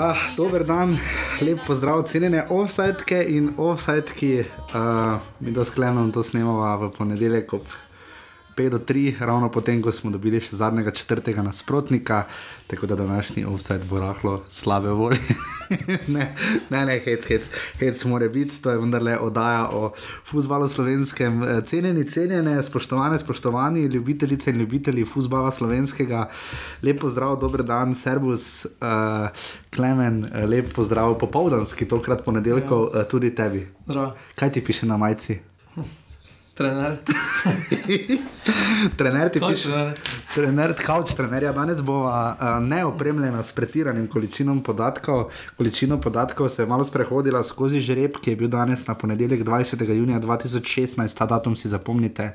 Ja, dober dan, lep pozdrav, cenjene offsajtke in offsajtki. Uh, mi to sklenemo, to snemamo v ponedeljek ob 5 do 3, ravno potem, ko smo dobili še zadnjega četrtega nasprotnika, tako da današnji offset bo rahlo slabe volje. ne, ne, ne, hec, hec, hec mora biti, to je vendarle oddaja o futbalu slovenskem. Eh, cenjeni, cenjene, spoštovane, spoštovani ljubitelice in ljubitelji futbala slovenskega, lep pozdrav, dober dan, servus, uh, klemen, eh, lep pozdrav, popoldanski, tokrat ponedeljkov, ja. tudi tebi. Zdravo. Kaj ti piše na majici? Trener. trener ti piše. trener. Trener, kauč trenerja, danes bo neopremljena s pretiranim količinom podatkov. Količino podatkov se je malo sprehodila skozi žreb, ki je bil danes na ponedeljek 20. junija 2016, ta datum si zapomnite.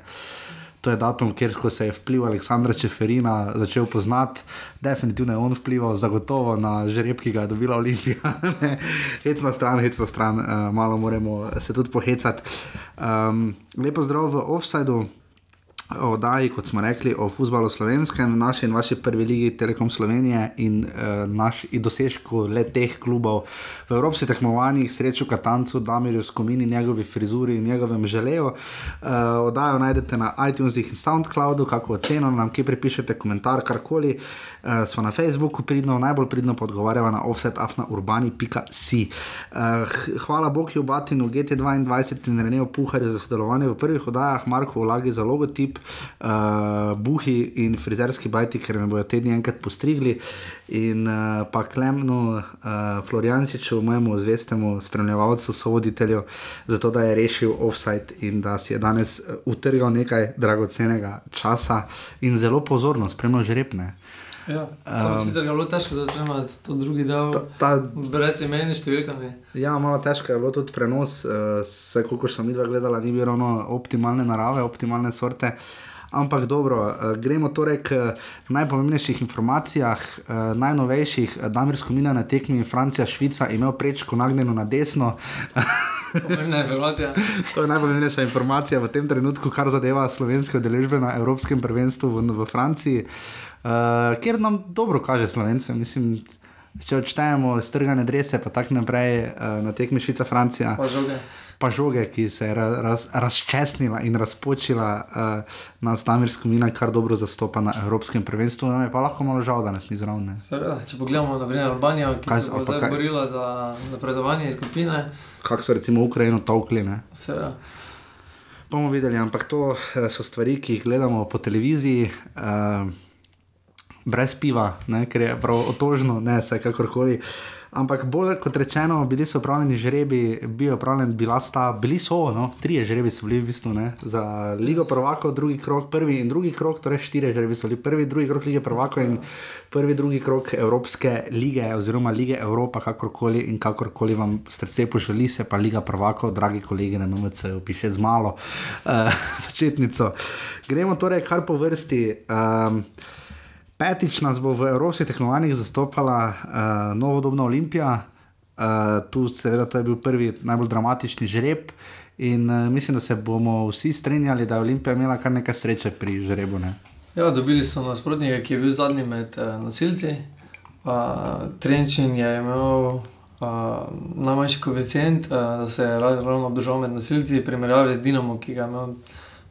To je datum, kjer se je vpliv Aleksandra Čeferina začel poznati, definitivno je on vplival, zagotovo na žreb, ki ga je dobila Olimpija. Hec na stran, hec na stran, uh, malo moramo se tudi pohecati. Um, lepo zdrav v offsajdu. Oddaji, kot smo rekli, o futbalu slovenskem, naši in vaši prvi ligi Telekom Slovenije in uh, naš dosežku le teh klubov v evropskih tekmovanjih, srečo Katancu, Damirju Skomini, njegovi frizuri in njegovem želeju. Uh, oddajo najdete na iTunesih in SoundCloudu, kako oceno nam, kje pripišete komentar, karkoli. Uh, smo na Facebooku pridno, najbolj pridno odgovarjava na offsetafnaurbani.si. Uh, hvala Bogu, Batinu, GT22 in Renejo Puharju za sodelovanje v prvih oddajah, Marko Vlagi za logotip, uh, Buhi in frizerski bajti, ker me bodo tedni enkrat postrigli. In uh, pa Klemnu, uh, Floriančiču, mojemu zvestemu spremljevalcu, sovoditelju, za to, da je rešil offside in da si je danes utrgal nekaj dragocenega časa in zelo pozorno spremljal žrebne. Ja, samo Um, sicer ga je bilo težko zasnemati, to drugi del, Ta, ta, brez imen in številkami. ja, malo težko je bilo tudi prenos, uh, vse koliko smo mi dva gledali, ni bilo ravno optimalne narave, optimalne sorte. Ampak dobro, uh, gremo torej k eh, najpomembnejših informacijah, uh, najnovejših. Damirsko mina na tekmi Francija, Švica, imel prečko nagnjeno na desno. Pomembna informacija. To je najpomembnejša informacija v tem trenutku, kar zadeva slovenske udeležbe na Evropskem prvenstvu v, v Franciji, uh, kjer nam dobro kaže slovence. Mislim, če odštejemo strgane drese, pa tako naprej uh, na tekmi Švica-Francija, Pa žoge. Pa žoge, ki se je ra, raz, razčesnila in razpočila uh, na Stamirsko mina, kar dobro zastopa na Evropskem prvenstvu. Nam je pa lahko malo žal, da nas ni zraven. Seveda, če pogledamo na primer Albanijo, ki Kaj se pa zdaj kaj- borila za napredovanje iz skupine, Kako so recimo Ukrajino tolkli. Ne? seveda. bomo videli, ampak to eh, so stvari, ki jih gledamo po televiziji, uh, brez piva, ne, ker je prav otožno, ne vse kakorkoli. Ampak bolj kot rečeno, bili so upravljeni žrebi, bil je upravljen, bila sta, bili so, no, trije žrebi so bili v bistvu ne, za Ligo Prvakov, drugi krok, prvi in drugi krok, torej štiri žrebi so bili, prvi, drugi krok Lige Prvakov in prvi, drugi krok Evropske lige oziroma Lige Evropa, kakorkoli in kakorkoli vam srce poželi, se pa Liga Prvakov, dragi kolegi na MMC, piše z malo uh, začetnico. Gremo torej kar po vrsti. Um, Petič nas bo v evropskih tekmovanjih zastopala uh, novodobna Olimpija. Uh, tu, seveda, to je bil prvi najbolj dramatični žreb. In uh, mislim, da se bomo vsi strinjali, da je Olimpija imela kar nekaj sreče pri žrebu. Ne? Ja, dobili so nasprotnika, ki je bil zadnji med uh, nosilci. Uh, Trenčin je imel uh, najmanjši koeficient, uh, da se je ra- ravno obdržal med nosilci, primerjavi z Dinamo, ki ga je imel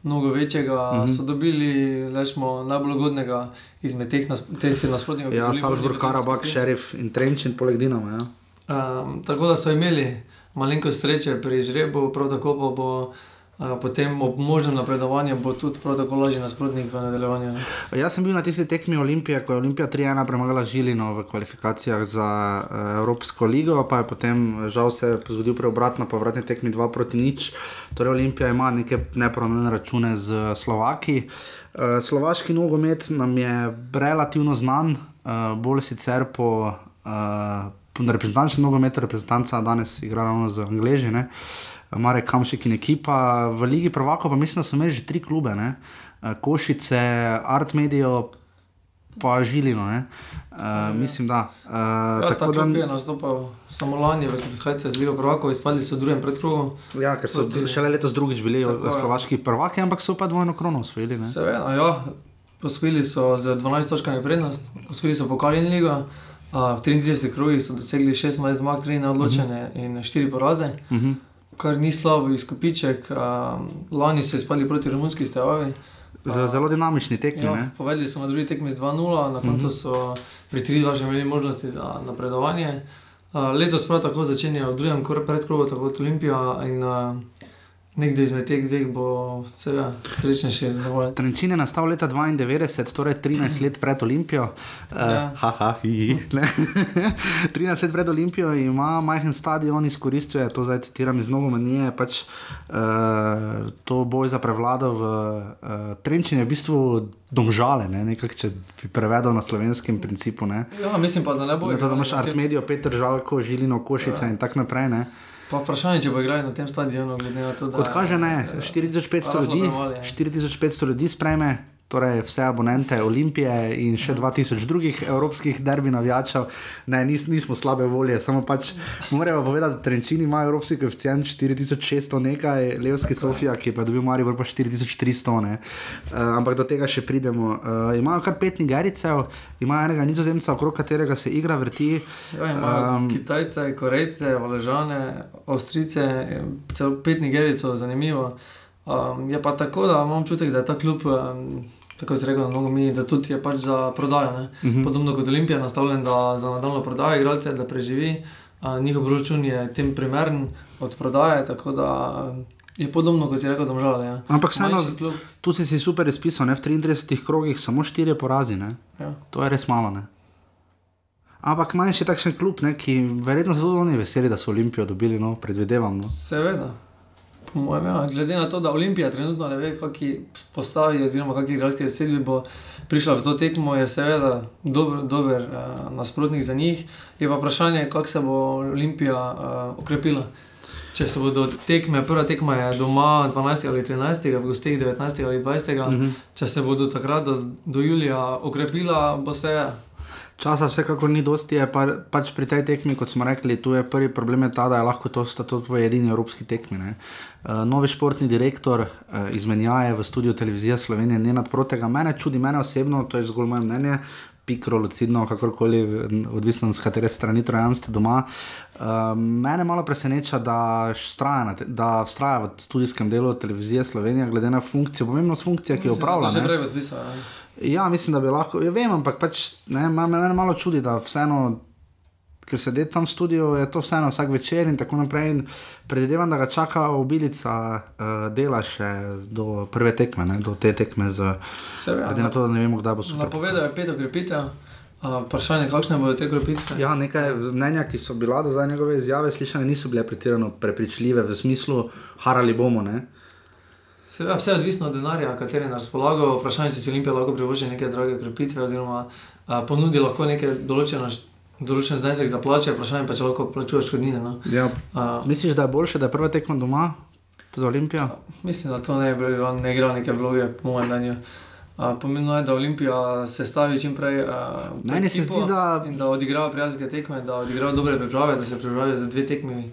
mnogo večjega. Mm. -hmm. So dobili rečemo, najbolj ugodnega izmed teh, nas, teh nasprotnikov. Ja, Salzburg, Karabak. Šerif in Trenčin, poleg Dinama. Ja. Um, tako da so imeli malenko sreče pri žrebu, prav tako pa bo uh, potem ob možnem napredovanju bo tudi prav tako lažji nasprotnik v nadaljevanju. ne. Jaz sem bil na tisti tekmi Olimpije, ko je Olimpija 3-1 premagala Žilino v kvalifikacijah za uh, Evropsko ligo, pa je potem žal se zgodil preobrat na povratni tekmi 2 proti nič. Torej Olimpija ima neke nepravne račune z Slovaki. Uh, slovaški nogomet nam je relativno znan, uh, bolj sicer po. Uh, po reprezentančnem nogometu, reprezentanca danes igra ravno z Angleži, ne? Marek Kamšik in ekipa. V Ligi Prvako pa mislim, da so imeli že tri klube, ne? Eh, Košice, Art Medijo, pa Žilino. Ne? Uh, mislim, da. Uh, Ja, tako da je nastopal samo lani kvalifikacijah z Ligo Prvakov, izpadli so v drugem predkrogu. ja, ker so Proti- šele letos drugič bili Tako slovaški prvaki, ampak so pa dvojno krono osvojili. ne. Seveda, ja, posvojili so z 12 točkami prednost, osvojili so pokal in ligo, Uh, v 33 krogih so dosegli 16 zmag, 3 neodločene uh -huh. in 4 poraze, uh -huh. Kar ni slabo izkupiček. Uh, lani so izpadli proti romunski stevavi. Uh, zelo dinamični tekmi. Ja, povedali so na drugi tekmi z 2-0, na koncu -huh. so pri 3-2 že imeli možnosti za napredovanje. Uh, letos prav tako začenjajo v drugem predkrogu, tako kot Olimpija. In, uh, Nekdo izmed teh dveh bo seveda srečnejši z nami. Trenčin je nastal leta 92, torej 13 let pred Olimpijo. Uh, haha, hi, 13 let pred Olimpijo ima majhen stadion, izkoriščuje to, zdaj citiram iz Novo Menije, pač uh, to boj za prevlado v uh, Trenčinu je v bistvu domžale, ne? nekak, če bi prevedel na slovenskem principu. Ne? Ja, mislim pa, da ne bo. To, da imaš Artmedijo, Petr Žalko, Žilino, Košice ja. in tako naprej. Ne? Pa vprašanje, če bo igrali na tem stadionu, glede na to, da. Kot kaže, ne, 4500 ljudi, 4500 ljudi sprejme torej vse abonente Olimpije in še 2000 drugih evropskih derbi navijačev. Ne, nis, nismo slabe volje, samo pač moramo povedati, da Trenčini imajo evropski koeficient 4600 nekaj, Levski Sofija, ki pa dobi Marijo pa 4300. Uh, ampak do tega še pridemo. Uh, imajo kar pet Nigericev, imajo enega nizozemca, okrog katerega se igra vrti. Ja, um, Kitajce, Korejce, Valežane, Avstrice, celo pet Nigericev, zanimivo. Um, je pa tako, da imam občutek, da je ta klub, um, tako se reče, mnogo mi, da tudi je pač za prodajo. Uh mhm. -huh. Podobno kot Olimpija, nastavljen za nadaljno prodajo igralce, da preživi. Uh, njihov račun je tem primeren od prodaje, tako da je podobno kot je rekel, da možal. Ja. Ampak vseeno, tu si si super izpisal, ne? v 33 krogih samo 4 porazi. Ja. To je res malo. Ne? Ampak manj še takšen klub, ne, ki verjetno zelo oni veseli, da so Olimpijo dobili, no, predvidevam. No. Seveda. Mojem, ja. Glede na to, da Olimpija trenutno ne ve, kako postavi, oziroma kako igralski sedmi bo prišla v to tekmo, je seveda dober, dober uh, nasprotnik za njih. Je pa vprašanje, kako se bo Olimpija uh, okrepila. Če se bodo tekme, prva tekma je doma 12 ali 13, v gostih 19 ali 20, uh -huh. če se bodo takrat do, do julija okrepila, bo se časa vsekakor ni dosti, je pa, pač pri tej tekmi, kot smo rekli, tu je prvi problem je ta, da je lahko to sta to tvoji edini evropski tekmi. Uh, novi športni direktor uh, izmenjaje v studiu televizije Slovenije, ne nad protega. Mene čudi, mene osebno, to je zgolj moje mnenje. Pikro, lucidno, kakorkoli, odvisno z katere strani trojan ste doma. Uh, mene malo preseneča, da vztraja v študijskem delu televizije Slovenije, glede na funkcijo, pomembnost funkcije, ki jo upravlja. To že prej odvisno. Ja, mislim, da bi lahko. Ja, vem, ampak pač, ne, me, me malo čudi, da vseeno, ker se dela tam v studiu, je to vseeno vsak večer in tako naprej. In predvidevam, da ga čaka obilica uh, dela še do prve tekme, ne, do te tekme. Glede na to, da ne vemo, kdaj bo super. Napovedal je pet okrepitev. Vprašanje, kakšne bodo te krepitve? Ja, nekaj mnenja, ki so bila do zdaj njegove izjave slišane, niso bile pretirano prepričljive v smislu, harali bomo. Ne? Seveda, vse je odvisno od denarja, kateri na razpolago. Vprašanje, če si Olimpija lahko privošči neke drage krepitve, oziroma a, ponudi lahko neke določene. Določen znesek za plače, vprašanje pa če lahko plačuješ škodnine. No. Ja. Misliš, da je boljše, da je prva tekma doma za Olimpijo? Mislim, da to ne bi igral neke vloge, po mojem mnenju. Pomembno je, da Olimpija se stavi čim prej. Meni se zdi, da. Da odigrajo prijateljske tekme, da odigrajo dobre priprave, da se pripravijo za dve tekmi.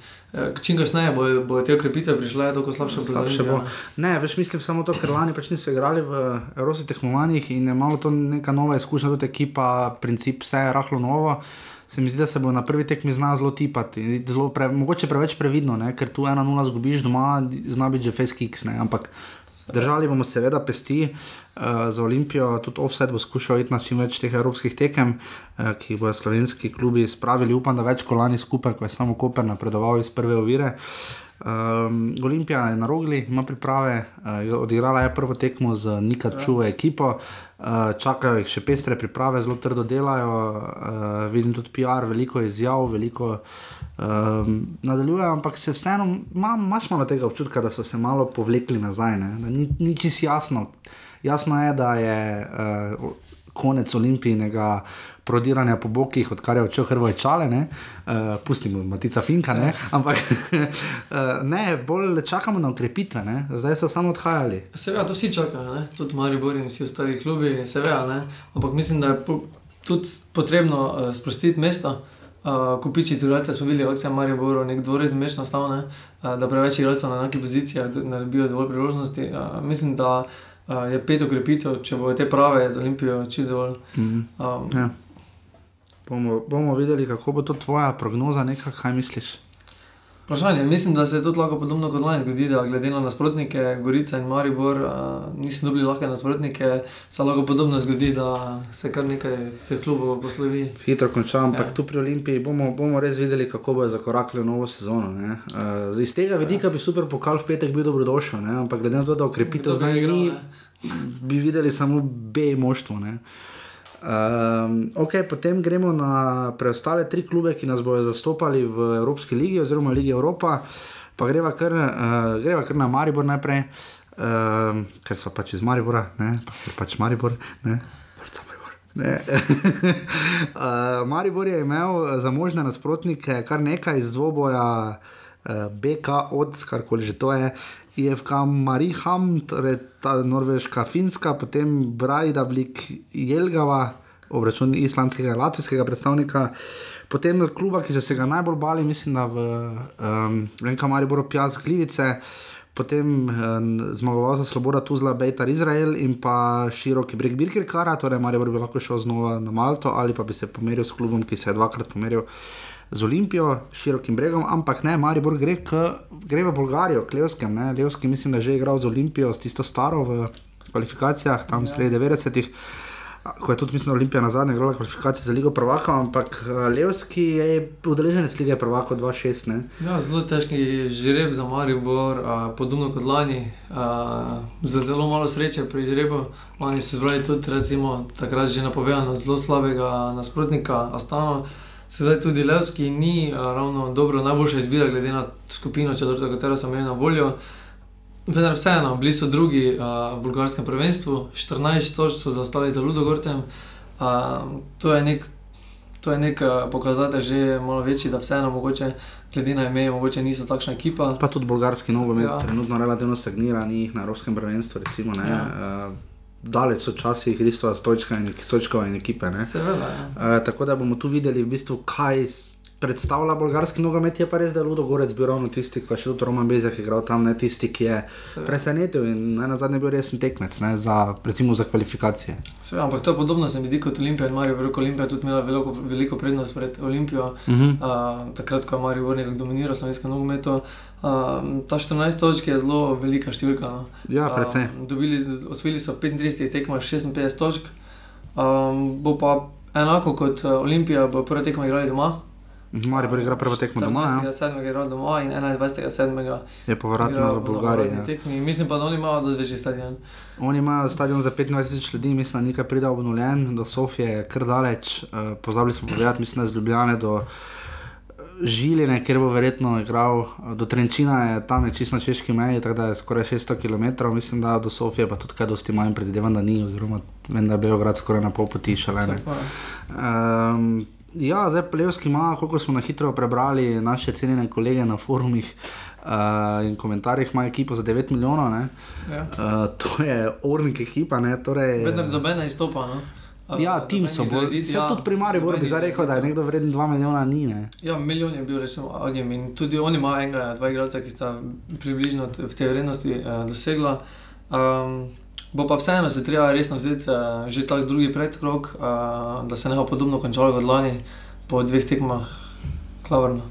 Čim kasneje bodo bo te okrepitve prišle, tako slabše, slabše bo. Ne, več mislim samo to, ker lani pač niso igrali v evropskih tekmovanjih in je malo to neka nova izkušnja, tudi ekipa, princip, vse je rahlo novo. Se mi zdi, da se bo na prvi tekmi znal zelo tipati, zelo pre, mogoče preveč previdno, ne? ker tu ena nula zgubiš doma, zna biti že face kicks, ne? ampak držali bomo seveda pesti. Uh, za Olimpijo tudi offset bo skušal iti na čim več teh evropskih tekem, uh, ki jih bodo slovenski klubi spravili. Upam, da več kolani skupaj, ko je samo Koper napredoval iz prve ovire. Um, Olimpija je na rogli, ima priprave, uh, odigrala je prvo tekmo z Nikačuvo ekipo, uh, čakajo jih še pestre priprave, zelo trdo delajo. Uh, vidim tudi PR, veliko izjav, veliko um, nadaljujejo, ampak se vseeno, imaš malo tega občutka, da so se malo povlekli nazaj, ne? da ni, ni čisto jasno. Jasno je, da je uh, konec olimpijskega prodiranja po bokih, odkar je odšel Hrvoje čale, uh, pustimo Matica Finka, ne? ampak uh, ne, bolj čakamo na ukrepitve, ne? zdaj so samo odhajali. Seveda, to vsi čakajo, ne? tudi Mari Bori in vsi ostali klubi, seveda, ampak mislim, da je po, tudi potrebno uh, sprostiti mesto. Uh, Kupiči igralcev smo videli, kako se je Marijo Boro, nek dvorec meč nastal, uh, da preveč igralcev na enakih pozicijah ne dobijo dovolj priložnosti. Uh, mislim, da uh, je pet ukrepitev, če bo te prave za Olimpijo, čisto dovolj. Mm -hmm. um, ja. Bomo, bomo videli, kako bo to tvoja prognoza, nekaj, kaj misliš. Vprašanje. Mislim, da se je tudi lahko podobno kot lani zgodi, da glede na nasprotnike, Gorica in Maribor, uh, niso dobili lahke nasprotnike, se lahko podobno zgodi, da se kar nekaj teh klubov poslovi. Hitro končam, ampak ja. tu pri Olimpiji bomo, bomo res videli, kako bo zakorakli v novo sezono. Uh, iz tega vidika bi super pokal v petek bil dobrodošel, ne? ampak glede na to, da ukrepitev zdaj ni, bi videli samo B moštvo. Ne? Um, ehm, okay, potem gremo na preostale tri klube, ki nas bodo zastopali v Evropski ligi oziroma Ligi Evropa. Pa greva kar, uh, greva kar na Maribor najprej, um, ker smo pač iz Maribora, ne, pa, ker pač Maribor. Ne. uh, Maribor je imel za možne nasprotnike kar nekaj iz dvoboja, uh, BK, od karkoli že to je, IFK Mariham, torej ta norveška, finska, potem Brajda, Blik, Jelgava, obračun islandskega, latvijskega predstavnika. Potem kluba, ki so se ga najbolj bali, mislim, da v um, Renka Mariboru Pjaz Glivice, potem um, zmagovalca Sloboda Tuzla, Bejtar Izrael in pa široki breg Birkirkara, torej Maribor bi lahko šel znova na Malto ali pa bi se pomeril s klubom, ki se je dvakrat pomeril z Olimpijo, širokim bregom, ampak ne, Maribor gre, k, gre v Bolgarijo, k Levskem. Ne? Levski mislim, da je že igral z Olimpijo, s tisto staro v kvalifikacijah, tam ja. sredi 90-ih. Ko je tudi, mislim, Olimpija na zadnje igrala kvalifikacije za Ligo Prvaka, ampak Levski je udeleženec Lige Prvaka 2-6. Ja, zelo težki žreb za Maribor, podobno kot lani, a, za zelo malo sreče pri žrebu. Lani so zbrali tudi, recimo, takrat že napovedano zelo slabega nasprotnika, Astano. Sedaj tudi Levski ni ravno dobro, najboljša izbira, glede na skupino, četrto, katero so imeli na voljo. Vendar vseeno, bili so drugi uh, v bulgarskem prvenstvu, 14 točk so zaostali za Ludogorcem. Uh, to je nek, to je nek uh, pokazatelj, že malo večji, da vseeno, mogoče, glede na ime, mogoče niso takšna ekipa. Pa tudi bulgarski nogomet ja. trenutno relativno stagnira, ni jih na Evropskem prvenstvu. Recimo, ja. uh, daleč so časi, Hristova, Stojčka in Stojčkova in ekipe. Seveda, ja. uh, tako da bomo tu videli, v bistvu, kaj predstavlja bolgarski nogomet, je pa res, da je Ludo Gorec bil ravno tisti, ki je še tudi Roman Bezek igral tam, ne tisti, ki je Seveda. presenetil in ne, na zadnje bil resen tekmec ne, za, recimo, za kvalifikacije. Seveda, ampak to je podobno, se mi zdi kot Olimpija in Marijo, veliko Olimpija tudi imela veliko, veliko prednost pred Olimpijo, uh -huh. uh, takrat, ko je Marijo nekako dominiral slovensko nogomet. Uh, ta 14 točk je zelo velika številka. No. Ja, predvsem. Uh, osvojili so 35 tekmah 56 točk, um, bo pa enako kot Olimpija, bo prvi tekmo igrali doma. Mari bo igral prvo tekmo doma. 27. Ja. je doma in 21. je povratno v Bolgariji. Ja. Mislim pa, da oni imajo dosti večji stadion. Oni imajo stadion za 25 ljudi, mislim, da nekaj pride obnovljen, do Sofije je kr daleč. Uh, pozabili smo povedati, mislim, da z Ljubljane do Žiline, kjer bo verjetno igral, eh, do Trenčina je tam je čisto na češki meji, tako da je skoraj 600 km, mislim, da do Sofije pa tudi kaj dosti manj predvidevam, da ni, oziroma vem, da je Beograd skoraj na pol poti šele. Um, Ja, zdaj plevski ima, koliko smo na hitro prebrali naše cenjene kolege na forumih uh, in komentarjih, ima ekipo za 9 milijonov. Ja. Uh, to je ornik ekipa. Torej, Vedno do mene izstopa. No? Ja, tim so bili. Vse ja, tudi primarje bo bi rekel, da je nekdo vreden 2 milijona, ni. Ne? Ja, milijon je bil rečeno Agim in tudi oni imajo enega, dva igralca, ki sta približno v tej vrednosti uh, dosegla. Um, Bo pa vseeno se treba resno vzeti, uh, že ta drugi predkrok, uh, da se ne bo podobno končalo kot lani po dveh tekmah, klavrno.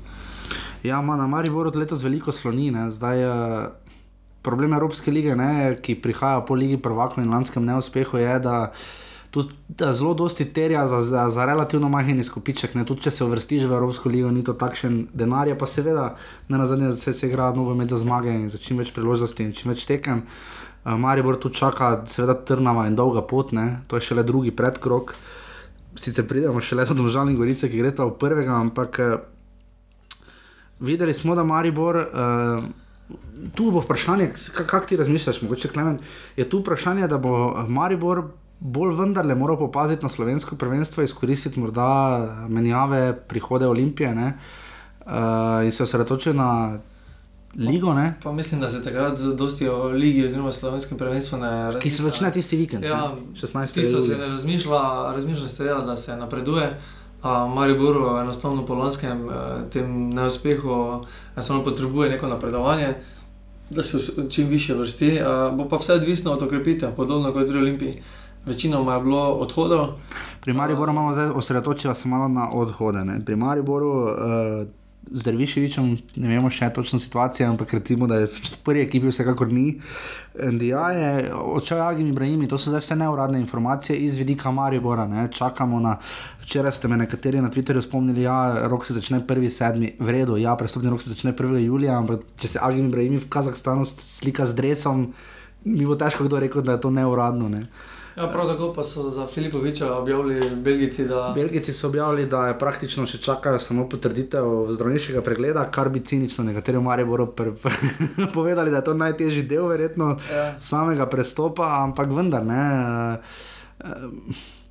Ja, ima na Mariboru letos veliko sloni. Zdaj, uh, problem Evropske lige, ne, ki prihaja po Ligi Prvaka in lanskem neuspehu, je, da, tudi, da zelo dosti terja za, za, za relativno majhen izkupiček. Tudi če se uvrstiš v Evropsko ligo, ni to takšen denar, pa seveda ne na zadnje se, se igra nogomet za zmage in za čim več priložnosti in čim več tekem. Uh, Maribor tu čaka, seveda, trnava in dolga pot, ne? to je šele drugi predkrok. Sicer pridemo še leto do Žalne Gorice, ki gre ta v prvega, ampak uh, videli smo, da Maribor. Uh, Tu bo vprašanje, kako ti razmišljaš, mogoče Klemen. Je tu vprašanje, da bo Maribor bolj vendarle moral popaziti na slovensko prvenstvo, izkoristiti morda menjave, prihode Olimpije uh, in se osredotočiti na ligo. Ne? Pa mislim, da se takrat dosti o ligi oziroma slovenskem prvenstvu ne razmišlja. Ki se začne tisti vikend, ja, 16. Tisto se ne razmišlja, razmišlja se, ja, da se napreduje. Maribor, enostavno po lanskem eh, tem neuspehu, samo potrebuje neko napredovanje, da se čim više vrsti. Bo pa vse odvisno od okrepitev, podobno kot pri Olimpiji. večinoma je bilo odhodov. Pri Mariboru imamo zdaj osredotočila se malo na odhode. Ne? Pri Mariboru. Uh, z Derviševičem, ne vemo še točno situacijo, ampak recimo, da je v prvi ekipi vsekakor ni. NDA je odšel Agim Ibrahimi, to so zdaj vse neuradne informacije iz vidika Maribora. Ne? Čakamo na. Včeraj ste me nekateri na Twitterju spomnili, da ja, rok se začne 1.7. v redu, ja, prestopni rok se začne 1. julija, ampak če se Agim Ibrahimi v Kazahstanu slika z dresom, mi bo težko kdo rekel, da je to neuradno. Ne? Ja, prav tako pa so za Filipoviča objavili Belgijci. Da... Belgijci so objavili, da je praktično še čakajo samo potrditev zdravniškega pregleda, kar bi cinično nekateri v Mariboru povedali, da je to najtežji del, verjetno, ja. samega prestopa, ampak vendar ne. Uh, uh,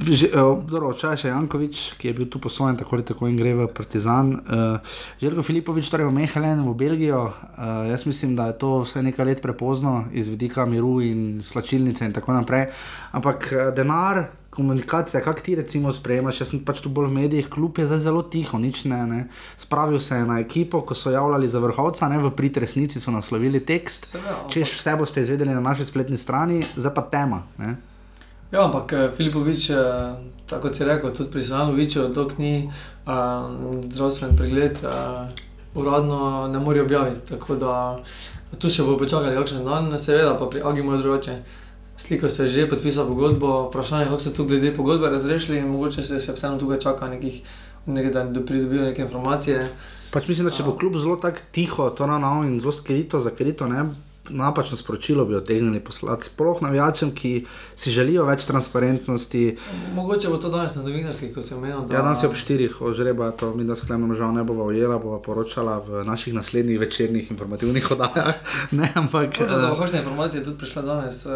Včeraj je Jankovič, ki je bil tu poslojen, tako ali tako in gre v Partizan. Uh, Željko Filipovič, torej v Mehelen, v Belgijo. Uh, jaz mislim, da je to vse nekaj let prepozno iz vidika miru in slačilnice in tako naprej. Ampak denar, komunikacija, kak ti recimo sprejemaš, jaz sem pač tu bolj v medijih, kljub je zdaj zelo tiho, nič ne. ne. Spravil se je na ekipo, ko so javljali za vrhovca, ne v prid resnici so naslovili tekst. Češ vse boste izvedeli na naši spletni strani, zdaj pa tema. Ne. Ja, ampak eh, Filipovič, eh, tako si rekel, tudi pri Sloveniču, dok ni uh, zdravstven pregled, uh, uradno ne more objaviti. Tako da tu še bo počakali, kakšen dan, seveda, pa pri Agimu je drugače. Sliko se je že podpisal pogodbo, vprašanje, kako so tu glede pogodbe razrešili in mogoče se, se vseeno tukaj čaka nekih, nekaj, da pridobijo neke informacije. Pač mislim, da če bo kljub zelo tako tiho, to na novo in zelo skrito, zakrito, ne, napačno sporočilo bi otegnili poslati, sploh navijačem, ki si želijo več transparentnosti. Mogoče bo to danes na novinarskih, ko se omenil. Da... Ja, danes je ob štirih, ožreba, to mi da sklepno, žal ne bova ujela, bova poročala v naših naslednjih večernih informativnih oddajah. ne, ampak. Možno, da bo hočne informacije tudi prišle danes. Uh,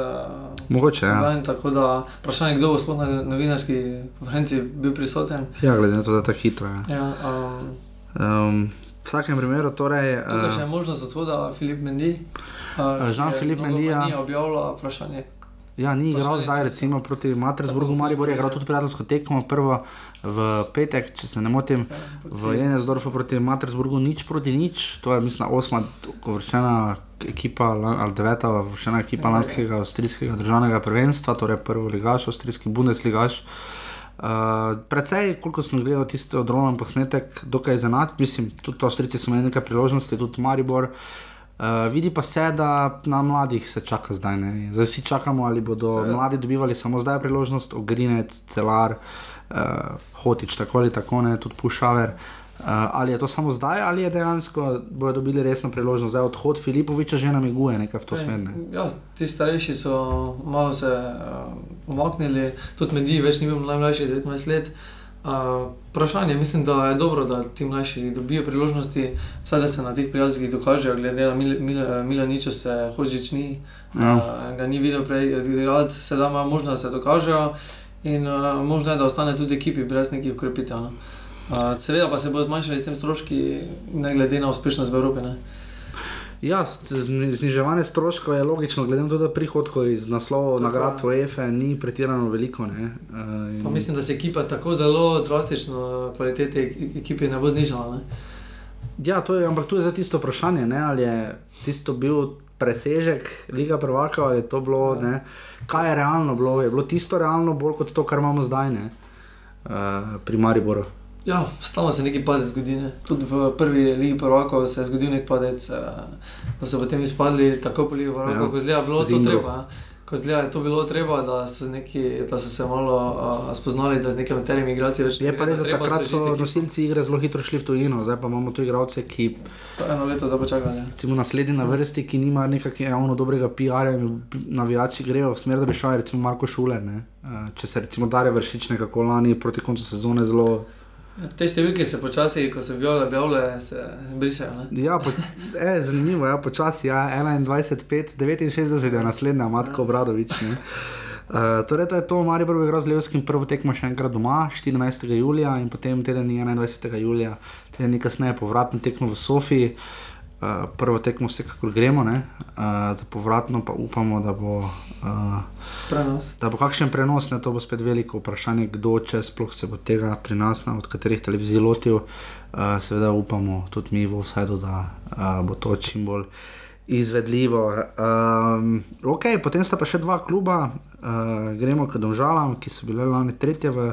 Mogoče, ja. Ven, tako da vprašanje, kdo bo sploh na novinarski konferenci bil prisoten. Ja, glede na to, da je tako hitro. Ja. Ja, um... Um, v vsakem primeru, torej. Tukaj še je možnost odhoda Filip Mendi. Žan-Filip Mendija. Ni objavljal vprašanje. Ja, ni igral zdaj, recimo proti Matresburgu, Maribor je igral tudi prijateljsko tekmo, prvo v petek, če se ne motim, ja, v Jenesdorfu proti Matresburgu, nič proti nič, to je mislim osma vršena ekipa ali deveta vršena ekipa ja, lanskega avstrijskega državnega prvenstva, torej prvo ligaš, avstrijski bundesligaš. Uh, predvsej, koliko sem gledal tisti odrojen posnetek, dokaj zanač, mislim, tudi Avstrijci so imeli nekaj priložnosti, tudi Maribor. Uh, Uh, vidi pa se, da na mladih se čaka zdaj. Ne? Zdaj vsi čakamo, ali bodo se. mladi dobivali samo zdaj priložnost, ogrinec, celar, uh, hotič, tako ali tako, ne? tudi pušaver. Uh, ali je to samo zdaj, ali je dejansko bodo dobili resno priložnost, da je odhod Filipoviča že namiguje nekaj v to smer. Ne? Ja, ti starejši so malo se uh, umaknili, tudi mediji, več ni bil najmlajši, 19 let. Uh, Vprašanje, mislim, da je dobro, da ti mlajši dobijo priložnosti, vsaj da se na teh prijateljskih dokažejo. Glede na Mil Mil Milaniča, se hočič ni, ja. uh, ga ni videl prej, da se da ima možnost, da se dokažejo in uh, možno je, da ostane tudi ekipi brez nekih ukrepitev. No. Uh, seveda pa se bo zmanjšali s tem stroški, ne glede na uspešnost v Evropi. Ne. Ja, zniževanje stroškov je logično, glede na to, da prihodkov iz naslova nagrad UEFA ni pretirano veliko. Ne, uh, in... Mislim, da se ekipa tako zelo drastično, kvalitete ekipe ne bo znižala. Ne? Ja, to je, ampak tu je za tisto vprašanje, ne, ali je tisto bil presežek Liga Prvaka ali je to bilo, ja. ne, kaj je realno bilo. Je bilo tisto realno bolj kot to, kar imamo zdaj ne, uh, pri Mariboru. Ja, stalno se nekaj padec zgodi. Ne. Tudi v prvi ligi prvaka se je zgodil nek padec, eh, da so potem izpadli tako po ligi prvaka, ja. kot je bilo to treba. Ko zgleda, je to bilo treba, da so, neki, da so se malo uh, spoznali, da z nekimi terimi igralci več ne znajo. Je pa res, da takrat so nosilci igre zelo hitro šli v tujino, zdaj pa imamo tu igralce, ki. Eno leto za počakanje. Recimo naslednji na vrsti, ki nima nekakšnega javno dobrega PR-ja, navijači grejo v smer, da bi šel, recimo Marko Šuler. Uh, če se recimo Darje vršič nekako lani proti koncu sezone zelo. Te številke se počasi, ko se viole, bele, se brišajo. Ja, po, e, zanimivo je, ja, počasi ja, 21, 5, 69 je naslednja, Matko Bradovič. Uh, torej, to je to, Marijo je igral z Levskim prvo tekmo še enkrat doma, 14. julija in potem teden 21. julija, teden kasneje povratno tekmo v Sofiji. Uh, prvo tekmo vsekakor gremo, uh, za povratno pa upamo, da bo, uh, da bo kakšen prenos. Ne, to bo spet veliko vprašanje, kdo če sploh se bo tega pri nas, na, od katerih televizij lotil. Uh, seveda upamo tudi mi v vsajdu, da uh, bo to čim bolj izvedljivo. Um, ok, potem sta pa še dva kluba, uh, gremo k Domžalam, ki so bile lani tretje v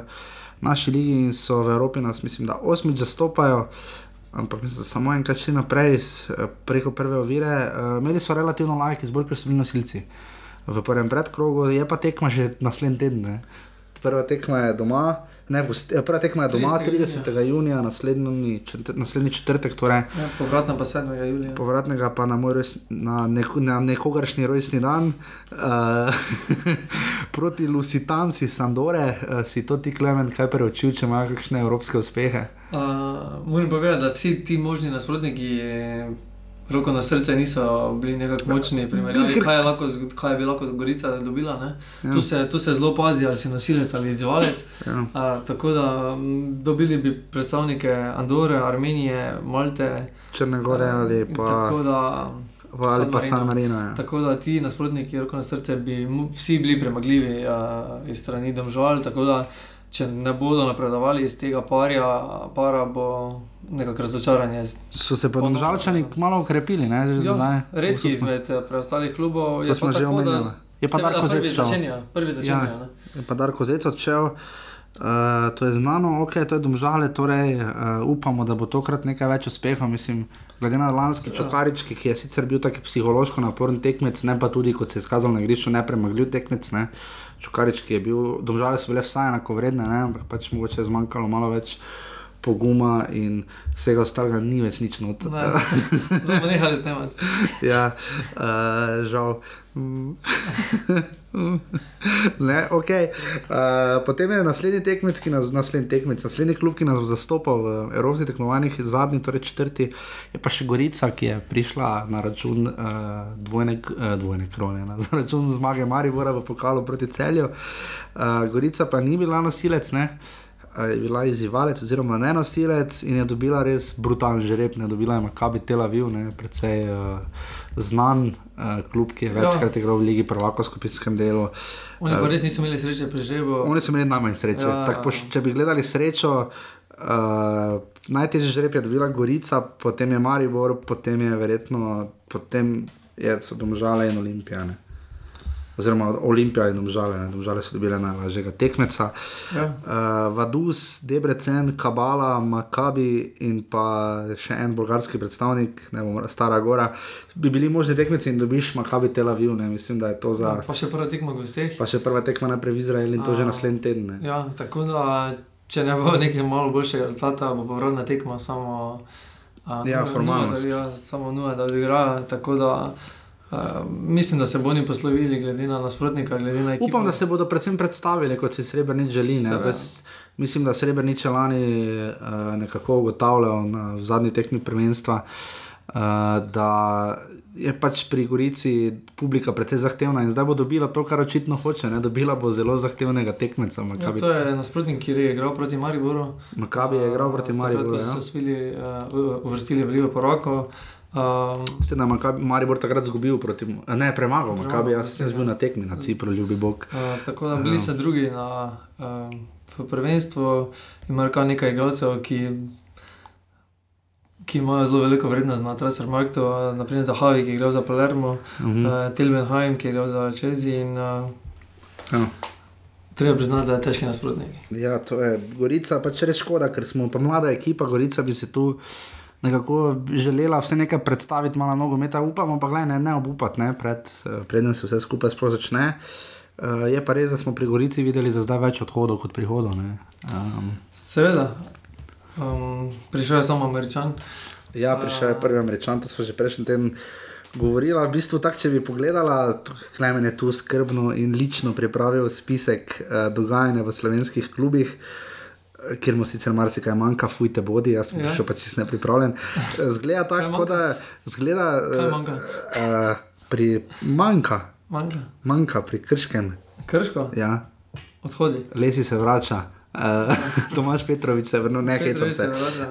naši ligi in so v Evropi nas, mislim, da osmič zastopajo. Ampak mislim, samo enkrat šli naprej s- preko prve ovire. Uh, imeli so relativno lajki, zbolj ker so bili nosilci. V prvem predkrogu je pa tekma že naslednji teden. Ne? Prva tekma je doma, ne, gosti- prva tekma je doma 30. 30. junija, naslednji, četr, naslednji četrtek, torej Ja, povratna pa 7. julija. povratnega pa na, rojs, na, neko, na nekogaršnji rojstni dan uh, proti Lusitanci Sandore, uh, si to ti klemen, kaj preučil, če imajo kakšne evropske uspehe. Uh, moram povedati, da vsi ti možni nasprotniki, eh, roko na srce, niso bili nekako močni. v primerjavi, Ker- Kaj je, lahko, kaj je bi lahko Gorica dobila? Ja. Ja. Tu, se, tu se zelo pazi, ali si nosilec ali izzivalec. Ja. Uh, tako da m, dobili bi predstavnike Andore, Armenije, Malte. Črne gore ali pa, Tako da, v- ali San pa San Marino. Ja. tako da ti nasprotniki, roko na srce, bi vsi bili premagljivi uh, iz strani domžal. Tako da, če ne bodo napredovali iz tega parja, para bo nekako razočaranje. So se pa domžalčani ja. malo ukrepili, ne, že zdaj. Ja, redki To smo- izmed eh, preostalih klubov To je smo pa že omenjali. da Je pa Darko Zec šel. začenja, prvi začenja. Ja. Je pa Darko Zec odšel. Uh, to je znano, ok, to je domžale, torej uh, upamo, da bo tokrat nekaj več uspehov. Mislim, glede na lanski Ja. čokarički, ki je sicer bil tako psihološko naporen tekmec, ne pa tudi, kot se je izkazal na igrišču, nepremagljiv tekmec. Ne. Čokarički je bil, domžale so bile vsaj enako vredne, ne, ampak pač mogoče je zmanjkalo malo več poguma in vsega ostalega ni več nič not. Ne, Zdaj bomo nehali snemati. ja, uh, žal. Mm. ne, ok. Uh, potem je naslednji tekmec, ki nas, naslednji tekmec, naslednji klub, ki nas bo zastopal v evropskih tekmovanjih, zadnji, torej četrti, je pa še Gorica, ki je prišla na račun uh, dvojne, uh, dvojne krone, na račun zmage Maribora v pokalu proti celju. Uh, Gorica pa ni bila nosilec, ne. Je bila izzivalec, oziroma ne nosilec, in je dobila res brutalen žreb. Ne dobila je Makabi Tel Aviv, ne, precej uh, znan uh, klub, ki je Ja. večkrat igral v Ligi Prvako v skupinskem delu. Oni pa res niso imeli sreče pri žrebu. Oni so imeli najmanj sreče. Ja, ja. po, če bi gledali srečo, uh, najtežji žreb je dobila Gorica, potem je Maribor, potem je verjetno, potem je, so domžale in olimpijane. Oziroma Olimpija in domžale, ne. domžale so dobile najlažjega tekmeca. Ja. Uh, Vadus, Debrecen, Kabala, Makabi in pa še en bolgarski predstavnik, ne bom Stara Gora, bi bili možni tekmeci in dobiš Makabi Tel Aviv, ne mislim, da je to za. Pa še prva tekma vseh. Pa še prva tekma najprej v Izraelu in to že A. naslednji teden. Ne. Ja, tako da, če ne bo nekaj malo boljšega rezultata, bo povratna tekma samo. A, Ja, bi- Ja, samo nuje, da bi igrala. Tako da uh, mislim, da se bo oni poslovili, glede na nasprotnika, glede na ekipo. Upam, da se bodo predvsem predstavili, kot si Srebrenic želi. Zdaj, mislim, da Srebrenic je lani uh, nekako ugotavljal na zadnji tekmi prvenstva. Uh, da je pač pri Gorici publika precej zahtevna in zdaj bo dobila to, kar očitno hoče. Ne? Dobila bo zelo zahtevnega tekmeca. Ja, Makabi, to je nasprotnik, ki je igral proti Mariboru. Makabi je igral proti Mariboru. Takrat, Ja. so svili, uh, uvrstili v Ligo Poroko. Um, Vse da Makabi, Maribor takrat izgubil proti, ne premagal, Premagal, Makabi, jaz sem ja. bil na tekmi na Cipru, ljubi Bog. Uh, tako da bili so drugi na, uh, prvenstvu, imajo kar nekaj igralcev, ki, ki imajo zelo veliko vrednost na Transfermarktu, uh, naprimer za Havi, ki je igral za Palermo, Uh -huh. uh, Tilbenheim, ki je igral za Chelsea. In, uh, ja. treba priznati, da je težki nasprotnik. Ja, to je Gorica, pač res škoda, ker smo pa mlada ekipa, Gorica bi se tu nekako želela vse nekaj predstaviti, malo nogometa, upamo pa, gledaj, ne, ne obupati, ne, pred, eh, preden se vse skupaj sploh začne. Uh, je pa res, da smo pri Gorici videli za zdaj več odhodov kot prihodov. ne. Um, Seveda, um, prišel je samo Američan. ja, prišel je prvi američan, to smo že prejšnji teden govorila. V bistvu, tak, če bi pogledala, Klemen je tu skrbno in lično pripravil spisek uh, dogajanja v slovenskih klubih. eh, Ker mu sicer marsikaj manjka, fujte bodi, jaz sem Ja. še pač čisto nepripravljen. Eh, Zgleda tako, da zgleda, manjka? eh, pri manjka, Manjka. manjka pri krškem, Krško, ja, odhodi. lesi se vrača. Uh, Tomaš Petrovič se vrnil, ne hecam se.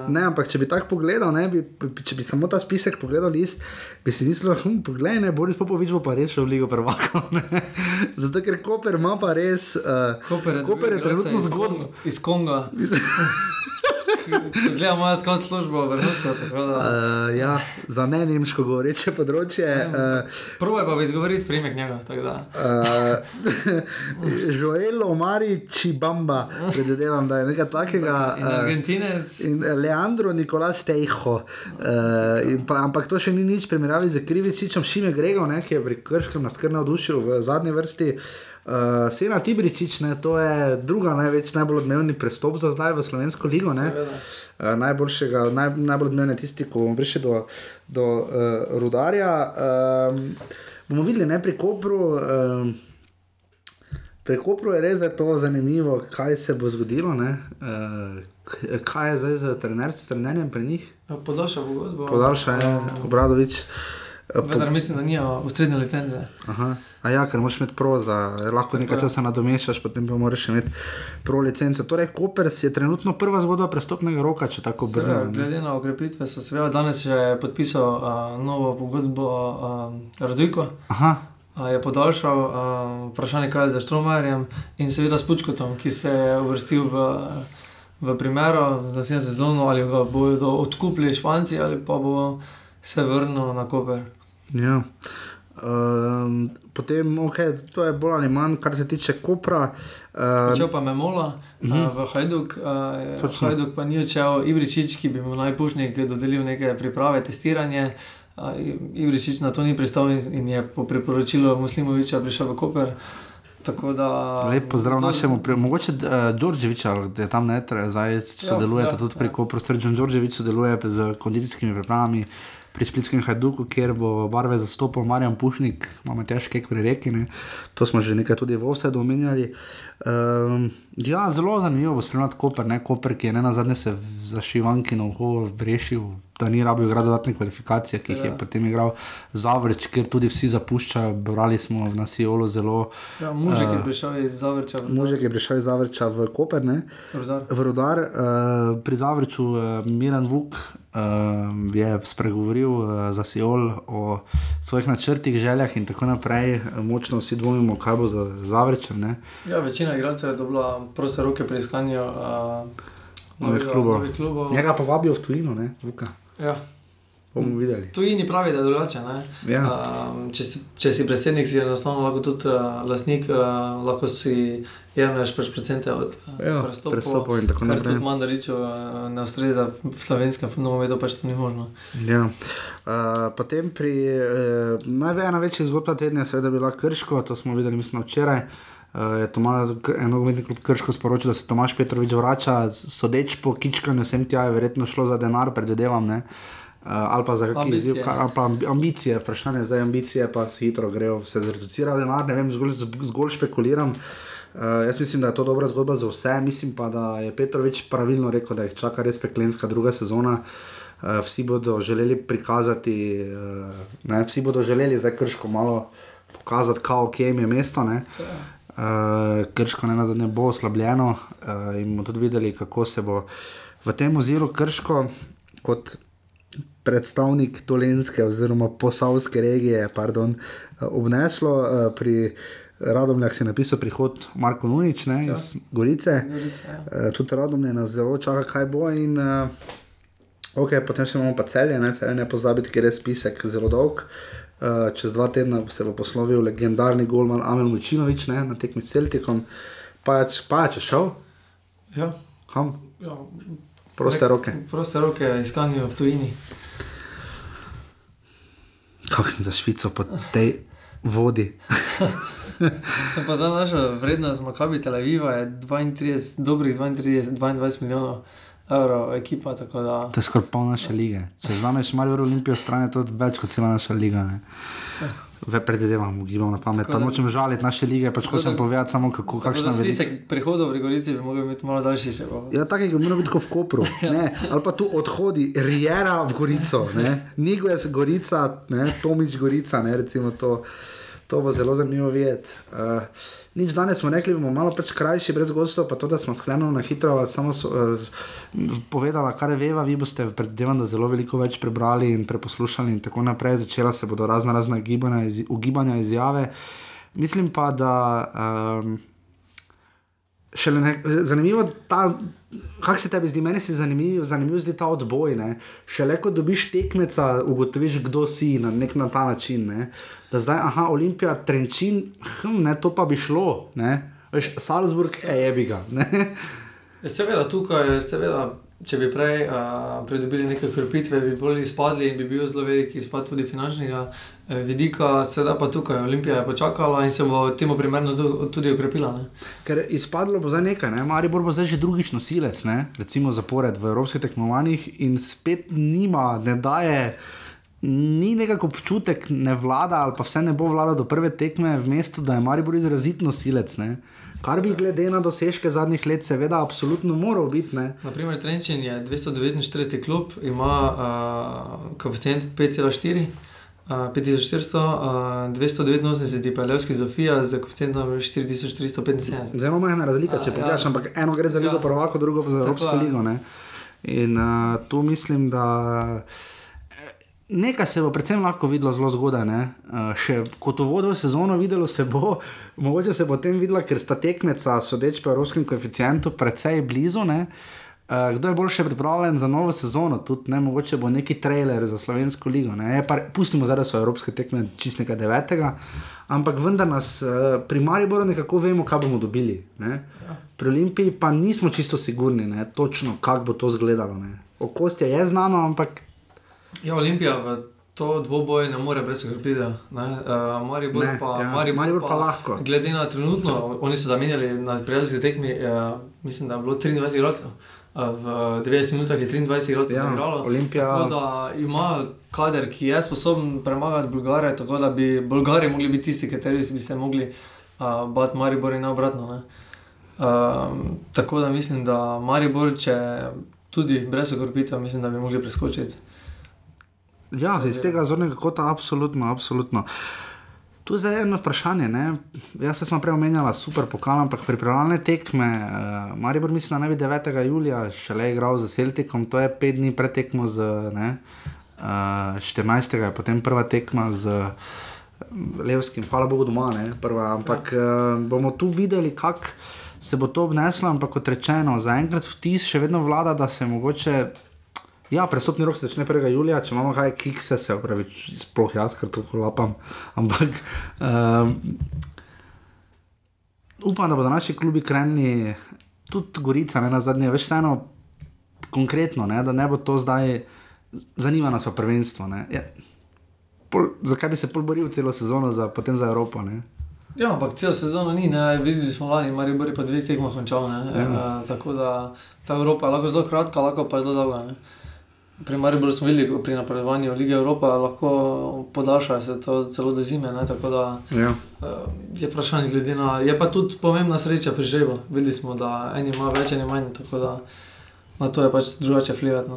Ne, ampak če bi tako pogledal, ne, bi, če bi samo ta spisek pogledal, list, bi si mislil, hm, poglej, ne, Boris Popovič bo pa res šel v Ligo prvakov. ne. Zato ker Koper ima pa res. Uh, Koper je, Koper je trenutno igralca iz. Konga- Iz Konga. Zgleda moja skot služba, vrhunsko. Uh, ja, za ne nemško govoreče področje. Uh, Probaj pa izgovoriti primek njega. Uh, Joel Omari Čibamba, predvidevam, da je nekaj takega. In Argentinec. Uh, in Leandro Nikola Stejho. Uh, pa, ampak to še ni nič primerjavi z Krivičičem, Šime Grego, ne, ki je pri Krškem nas kar navdušil v zadnji vrsti. Uh, Sena Tibričič, ne, to je druga največ, najbolj odmevni prestop za zdaj v Slovensko ligo. Uh, najboljšega, naj, najbolj odmevni tisti, ko bomo prišli do, do uh, rudarja. Uh, bomo videli ne pri Kopru. Uh, Pri Kopru je res to zanimivo, kaj se bo zgodilo. Uh, kaj je zdaj z trenerjem pri njih? Podaljša pogodbo. Podaljša je Obradovič. Vendar mislim, da nimajo ustrezne licence. Aha. A ja, ker moraš imeti proza, lahko nekaj časa nadomešaš, potem pa moraš imeti pro licence. Torej, Kopers je trenutno prva zgodba prestopnega roka, če tako brnem. Glede na okrepitve so seveda danes že podpisal uh, novo pogodbo uh, Radujko. Aha. Je podaljšal uh, vprašanje, kaj je za Štromajerjem in seveda s Pučkotom, ki se je uvrstil v, v primeru, da se je sezono ali bodo odkupili Španci ali pa bo se vrnil na Koper. Ja. Um, potem, okay, to je bolj ali manj, kar se tiče Kopra. Uh, Če pa me mola, uh -huh. uh, v Hajduk, uh, Hajduk pa ni odšel, Ibričič, ki bi mu najpušnik dodelil neke priprave, testiranje. Uh, Ibričič na to ni pristal in, in je po priporočilu Muslimoviča prišel v Koper. Da, Lepo zdrav zdaj, našemu, pri, mogoče uh, Đorđevič, da je tam ne, zdaj sodeluje ja, ja, tudi ja. Kopru, Srđan Đorđevič sodeluje z kondicijskimi pripravami pri Splitskem Hajduku, kjer bo barve zastopal Marjan Pušnik, imamo težke pri reki, ne. to smo že nekaj tudi v Ovsedu omenjali. Um, ja, zelo zanimivo bo spremljati Koper, ne Koper, ki je ne na zadnje se zašivanki na uho vrešil, da ni rabil igrati dodatne kvalifikacije, ki jih je potem igral Zavrč, ker tudi vsi zapuščajo. Brali smo v Nasijolu zelo. Ja, Možek je prišel iz Zavrča. Možek je prišel iz Zavrča v Koper, ne? Rodar. V Rodar, uh, pri Zavrču uh, Miran Vuk. Uh, je spregovoril uh, za Sijol o svojih načrtih, željah in tako naprej. Močno vsi dvomimo, kaj bo za Zavrčem. Ja, večina igralcev je dobila proste roke pri iskanju uh, novih klubov. klubov. Njega pa vabijo v tujino, ne, Vuka. Ja. Bomo videli. To ni pravi, da je drugače. Ja. Uh, če, si, če si predsednik, si enostavno lahko tudi uh, lastnik, uh, lahko si jemliš pač procente od ja, prestopov in tako naprej. Kar tudi mandaričo uh, ne ustreza v slovenskem nogometu, pač to ni možno. Ja. Uh, potem pri uh, največjih zgodbah tedna je seveda bila Krško, to smo videli, mislim, včeraj. Uh, je Tomaž, eno umetnik Krško sporočil, da se Tomaš Petrovič vrača, sodeč po kičkanju, vsem tja je verjetno šlo za denar, predvidevam. Uh, ali pa za kakšne izziv, ali pa ambicije, vprašanje zdaj ambicije, pa se hitro grejo, se zreducira denar, ne vem, zgolj, zgolj špekuliram. Uh, jaz mislim, da je to dobra zgodba za vse, mislim pa, da je Petrovič pravilno rekel, da jih čaka res peklenska druga sezona. Uh, vsi bodo želeli prikazati, uh, ne, vsi bodo želeli zdaj krško malo pokazati, kako jim je mesto. Uh, uh, krško ne na zadnje bo oslabljeno uh, in bomo tudi videli, kako se bo v tem oziru krško kot predstavnik Tolenske oziroma posavske regije pardon, obneslo. Uh, pri Radomljah si napisal prihod Marko Nunič ne, ja. iz Gorice. Gorice ja. uh, tudi Radomlje nas zelo čaka, kaj bo. In, uh, okay, potem še imamo pa celje, ne, celje ne pozabiti, ker je spisek zelo dolg. Uh, čez dva tedna se bo poslovil legendarni Golman Amel Mučinovič na tekmi s Celtikom. Pa je, pa če šel? Ja. Kam? Ja. Proste roke. Proste roke, iskanje v tujini. Kako sem za Švico po tej vodi? sem pa za našo vrednost, Makabi Tel Aviva je 32, dobrih 32, 22 milijonov evrov ekipa. Da... To je skoraj pol naše lige. Če znaš malo v Olimpijo stran, je to več kot cela naša liga. Ne? Ve predvidevam, gibam na pamet. Pa nočem žaliti naše lige, pač hočem povedati samo, kako kakšno je. Spisek prihodov v Gorici bi mogel biti malo daljši. Še, ja, tako je, mora biti kot v Kopru. ja. Ali pa tu odhodi, Rijera v Gorico, Nigo je Gorica, ne? Tomič Gorica, ne? recimo to. To bo zelo zanimivo videti. Uh, nič danes smo rekli, bomo malo pač krajši, brez gostov, pa to, da smo sklenili na hitro, samo so, uh, povedala, kar je veva, vi boste predvidevam, da zelo veliko več prebrali in preposlušali in tako naprej. Začela se bodo razna razna gibanja, iz, ugibanja izjave. Mislim pa, da um, šele ne, zanimivo, kako se tebi zdi, meni se zanimivo, zanimivo zdi ta odboj. Ne? Šele ko dobiš tekmeca, ugotoviš, kdo si na nek na ta način. Ne? Da zdaj, aha, Olimpija, Trenčin, hm, ne, to pa bi šlo. Veš, Salzburg, je bi ga. Seveda, tukaj, seveda, če bi prej uh, pridobili nekaj krpitve, bi bolj izpadli in bi bil zelo velik izpad tudi finančnega uh, vidika, sedaj pa tukaj Olimpija je počakala in se bo temu primerno tudi ukrepila. Ne? Ker izpadlo bo za nekaj, ne? Maribor bo zdaj že drugič nosilec, ne? recimo zapored v evropskih tekmovanjih in spet nima, ne daje. Ni nekako občutek, ne vlada, ali pa vse ne bo vlada do prve tekme v mestu, da je Maribor izrazitno silec. Ne? Kar bi glede na dosežke zadnjih let, seveda, absolutno moral biti. Naprimer, Trenčin je 249 klub, ima uh, koeficient 5,4. Uh, 5400, uh, 289 pa je Levski Zofija z koeficientom 4375. Zelo majhna razlika, če pogledaš, ja. ampak eno gre za Ligo ja. Prvako, drugo pa za Evropsko ligo. Ne? In uh, tu mislim, da. Nekaj se bo predvsem lahko videlo zelo zgodaj. Uh, še kot uvod v sezono videlo se bo, mogoče se bo potem videlo, ker sta tekmeca, sodeč po evropskem koeficientu, precej blizu. Uh, kdo je bolj še pripravljen za novo sezono, tudi ne, mogoče bo neki trailer za slovensko ligo. Pa, pustimo zdaj, da so evropske tekme čistega devetega, ampak vendar nas uh, pri Mariboru nekako vemo, kaj bomo dobili. Ne? Pri Olimpiji pa nismo čisto sigurni, ne? točno kako bo to izgledalo. Okostje je znano, ampak Ja, Olimpija v to dvoboj ne more brez skrbi. Uh, Maribor pa, ja, Maribor Maribor pa, pa lahko. Glede na trenutno, oni so zamenjali na prijateljski tekmi, uh, mislim, da je bilo 23 igralcev. V 90 minutah je 23 igralcev ja, igralo. Olimpija. Tako da ima kader, ki je sposoben premagati Bulgare, tako da bi Bulgari mogli biti tisti, kateri bi se mogli uh, bati Maribor in obratno. Uh, tako da mislim, da Maribor, če tudi brez okrepitev, mislim, da bi mogli preskočiti. Ja, iz tega zornega kota, absolutno, absolutno. Tu je zdaj eno vprašanje. Ne? Jaz sem prej omenjala super pokal, ampak pripravljalne tekme. Uh, Maribor mislim, da naj bi 9. julija šele igral z Celticom, to je pet dni pred tekmo z ne, uh, 14. je potem prva tekma z Levskim, hvala Bogu doma, ne, prva. Ampak uh, bomo tu videli, kako se bo to obneslo, ampak kot rečeno, zaenkrat vtis še vedno vlada, da se mogoče. Ja, prestopni rok se začne 1. julija, če imamo kaj kikse, se pravi, sploh jaz, ker to kolapam. Ampak um, upam, da bodo naši klubi krenili, tudi Gorica, ne na zadnje, veš, vseeno konkretno, ne, da ne bo to zdaj, zanima nas pa prvenstvo. Ja, pol, zakaj bi se pol boril celo sezono, za, potem za Evropo? Ne? Ja, ampak celo sezono ni, ne, videli smo lani, pa je pa dve tekmo končal. Ja. E, tako da ta Evropa je lahko zelo kratka, lahko pa je zelo dolga. Pri Mariboru smo videli, pri napredovanju Lige Evrope lahko podaljšajo se to celo do zime. Ne, da, ja. uh, je vprašanje glede na. Je pa tudi pomembna sreča pri žrebu. Videli smo, da eni ima več, eni manj. Tako da na to je pač drugače vplivati.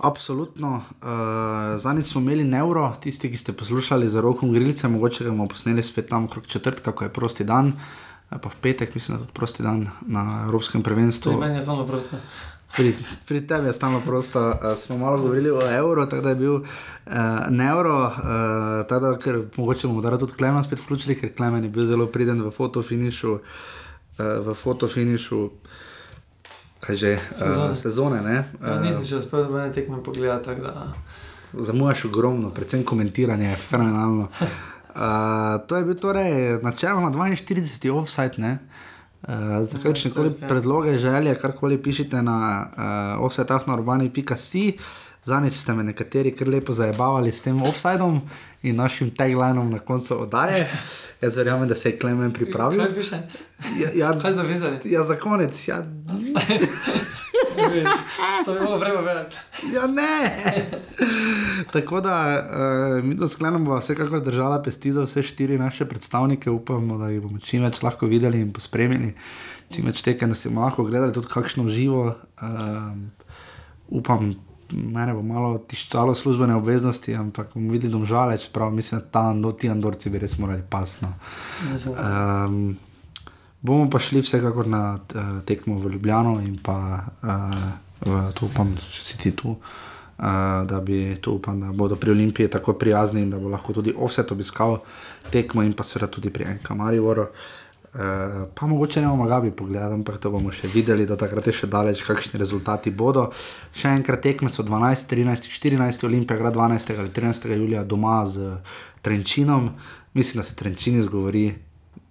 Absolutno. Uh, Zadnjič smo imeli neuro, tisti, ki ste poslušali za roko grilce, mogoče ga bomo posneli spet tam okrog četrtka, ko je prosti dan. Pa v petek, mislim, da je tudi prosti dan na Evropskem prvenstvu. Meni je samo prosto. Pri, pri tebi je stalno prosto. Uh, smo malo govorili o evru, tako da je bil uh, neuro, uh, tako da ker, mogoče bomo tudi Klemen spet vključili, ker Klemen je bil zelo priden v fotofinišu. Uh, v fotofinišu kaj že sezone. Uh, sezone ja, nisem še uspel, da me tekme pogledati. Zamujaš ogromno, predvsem komentiranje je fenomenalno. Uh, to je bil torej načeloma 42. offside. Uh, za kakšne koli predloge, želje, karkoli pišete na uh, offsetafnourbani.com. Zanič ste me nekateri kar lepo zajebavali s tem offsajdom in našim taglinom na koncu oddaje. Jaz verjamem, da se je Klemen pripravil. Kaj piše? Ja, ja, Kaj za vizali? Ja, za konec. Ja. to je bilo vreme več. Ja, ne. Tako da uh, mi do sklenemo, bo vsekakor držala pesti za vse štiri naše predstavnike. Upamo, da jih bomo čim več lahko videli in pospremili, čim več da si bomo lahko gledali tudi kakšno živo. Uh, upam. Mene bo malo tiščalo službene obveznosti, ampak bomo videli, da je žale, čeprav mislim, da tam ti Andorci bi res morali pasno. Um, Bomo pa šli vsekakor na uh, tekmo v Ljubljano in pa uh, to upam, če si ti tu. Uh, da bi to upam, da bodo pri Olimpiji tako prijazni in da bo lahko tudi offset obiskal tekmo in pa seveda tudi pri Enka Marivoru. Uh, pa mogoče ne bomo gabi pogledali, ampak to bomo še videli, da takrat je še daleč, kakšni rezultati bodo. Še enkrat tekme so 12, 13, 14, Olimpija igra 12 ali 13 julija doma z Trenčinom. Mislim, da se Trenčin izgovori,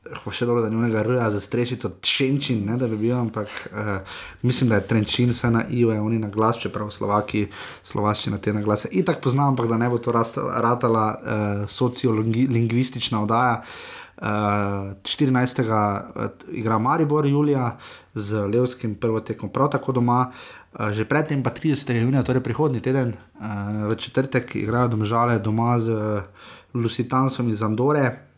pa še dole, da njega rja za strešico, Trenčin, ne da bi bil, ampak uh, mislim, da je Trenčin vse na IO, oni na glas, čeprav Slovaki, Slovaščina te na glase. Itak poznam, ampak da ne bo to ratala uh, sociolingvistična oddaja. Uh, 14. Uh, igra Maribor, Julija z Levskim, prvo tekmo prav tako doma. Uh, že predtem, pa 30. junija, torej prihodnji teden, uh, v četrtek, igrajo domžale doma z uh, Lusitansom iz Andore.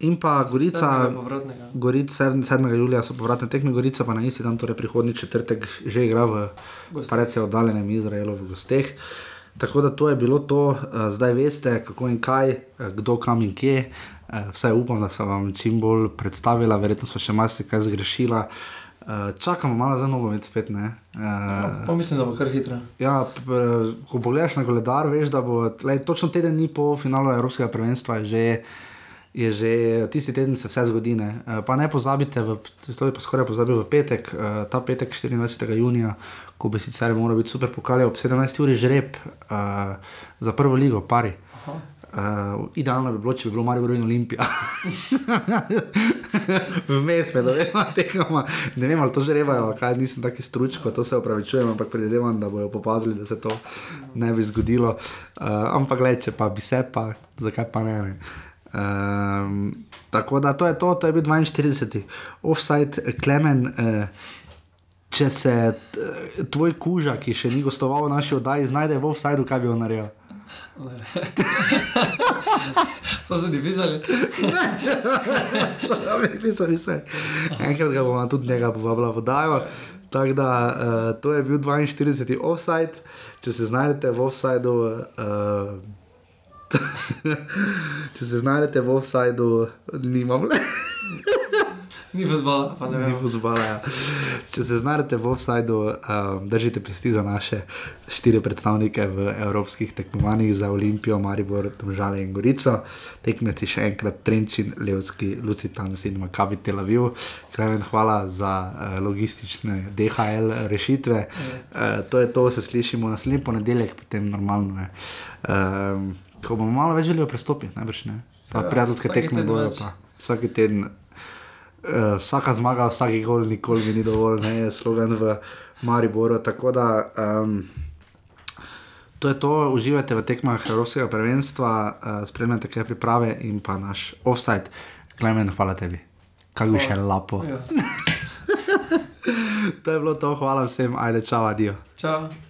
In pa Gorica, Gorica 7. 7. julija so povratne tekme, Gorica pa na isti dan, torej prihodnji četrtek, že igra v precej oddaljenem Izraelu v gosteh. Uh, Tako da to je bilo to, uh, zdaj veste, kako in kaj, uh, kdo kam in kje. Uh, vse upam, da sem vam čim bolj predstavila, verjetno smo še marsikaj zgrešila. Uh, čakamo malo za novo, več spet ne. Uh, pa mislim, da bo kar hitro. Ja, ko pogledaš na koledar, veš, da bo lej, točno teden dni po finalu Evropskega prvenstva že je že tisti teden, se vse zgodi. Ne. Eh, pa ne pozabite, v, to je pa skoraj pozabil v petek, eh, ta petek 24. junija, ko bi sicer moral biti super pokal, ob 17. uri žreb uh, za prvo ligo, pari. Uh, idealno bi bilo, če bi bilo Marijo in Olimpija. Vmes me, da vemo, tekamo. Ne vem, ali to že revajo, kaj nisem taki stručko, to se opravičujem, ampak predvidevam, da bojo popazili, da se to ne bi zgodilo. Uh, ampak gledaj, če pa bi se, pa zakaj pa ne. ne. Um, tako da to je to, to je bil 42. Offside, Klemen, uh, če se uh, tvoj kuža, ki še ni gostoval v naši oddaji, znajde v offsideu, kaj bi on naredil? to so ti pisali. Nisem vse. Enkrat ga bomo tudi njega povabila v oddajo. Tako da uh, to je bil 42. offside, če se znajdete v offsideu. Uh, Če se znajdete v offsajdu, nimam le. Ni vzbala, pa ne vem. Ni vzbala, ja. Če se znajdete v offsajdu, um, držite pesti za naše štiri predstavnike v evropskih tekmovanjih za Olimpijo, Maribor, Domžale in Gorico. Tekmeci še enkrat Trenčin, Levski, Lucitans in Makabi Tel Aviv. Kraven, hvala za uh, logistične DHL rešitve. Uh, to je to, se slišimo naslednji ponedeljek, potem normalno. Um, ko bomo malo več želeli prestopiti, najbrž ne. Pa ja, prijateljske tekme bojo pa vsak teden. Uh, vsaka zmaga, vsak gol, nikoli mi ni dovolj, ne je slogan v Mariboru. Tako da um, to je to, uživate v tekmah Evropskega prvenstva, uh, spremljate kaj priprave in pa naš offside. Klemen, hvala tebi, kaj bi še lapo. Ja. to je bilo to, hvala vsem, ajde, čau, adijo. Čau.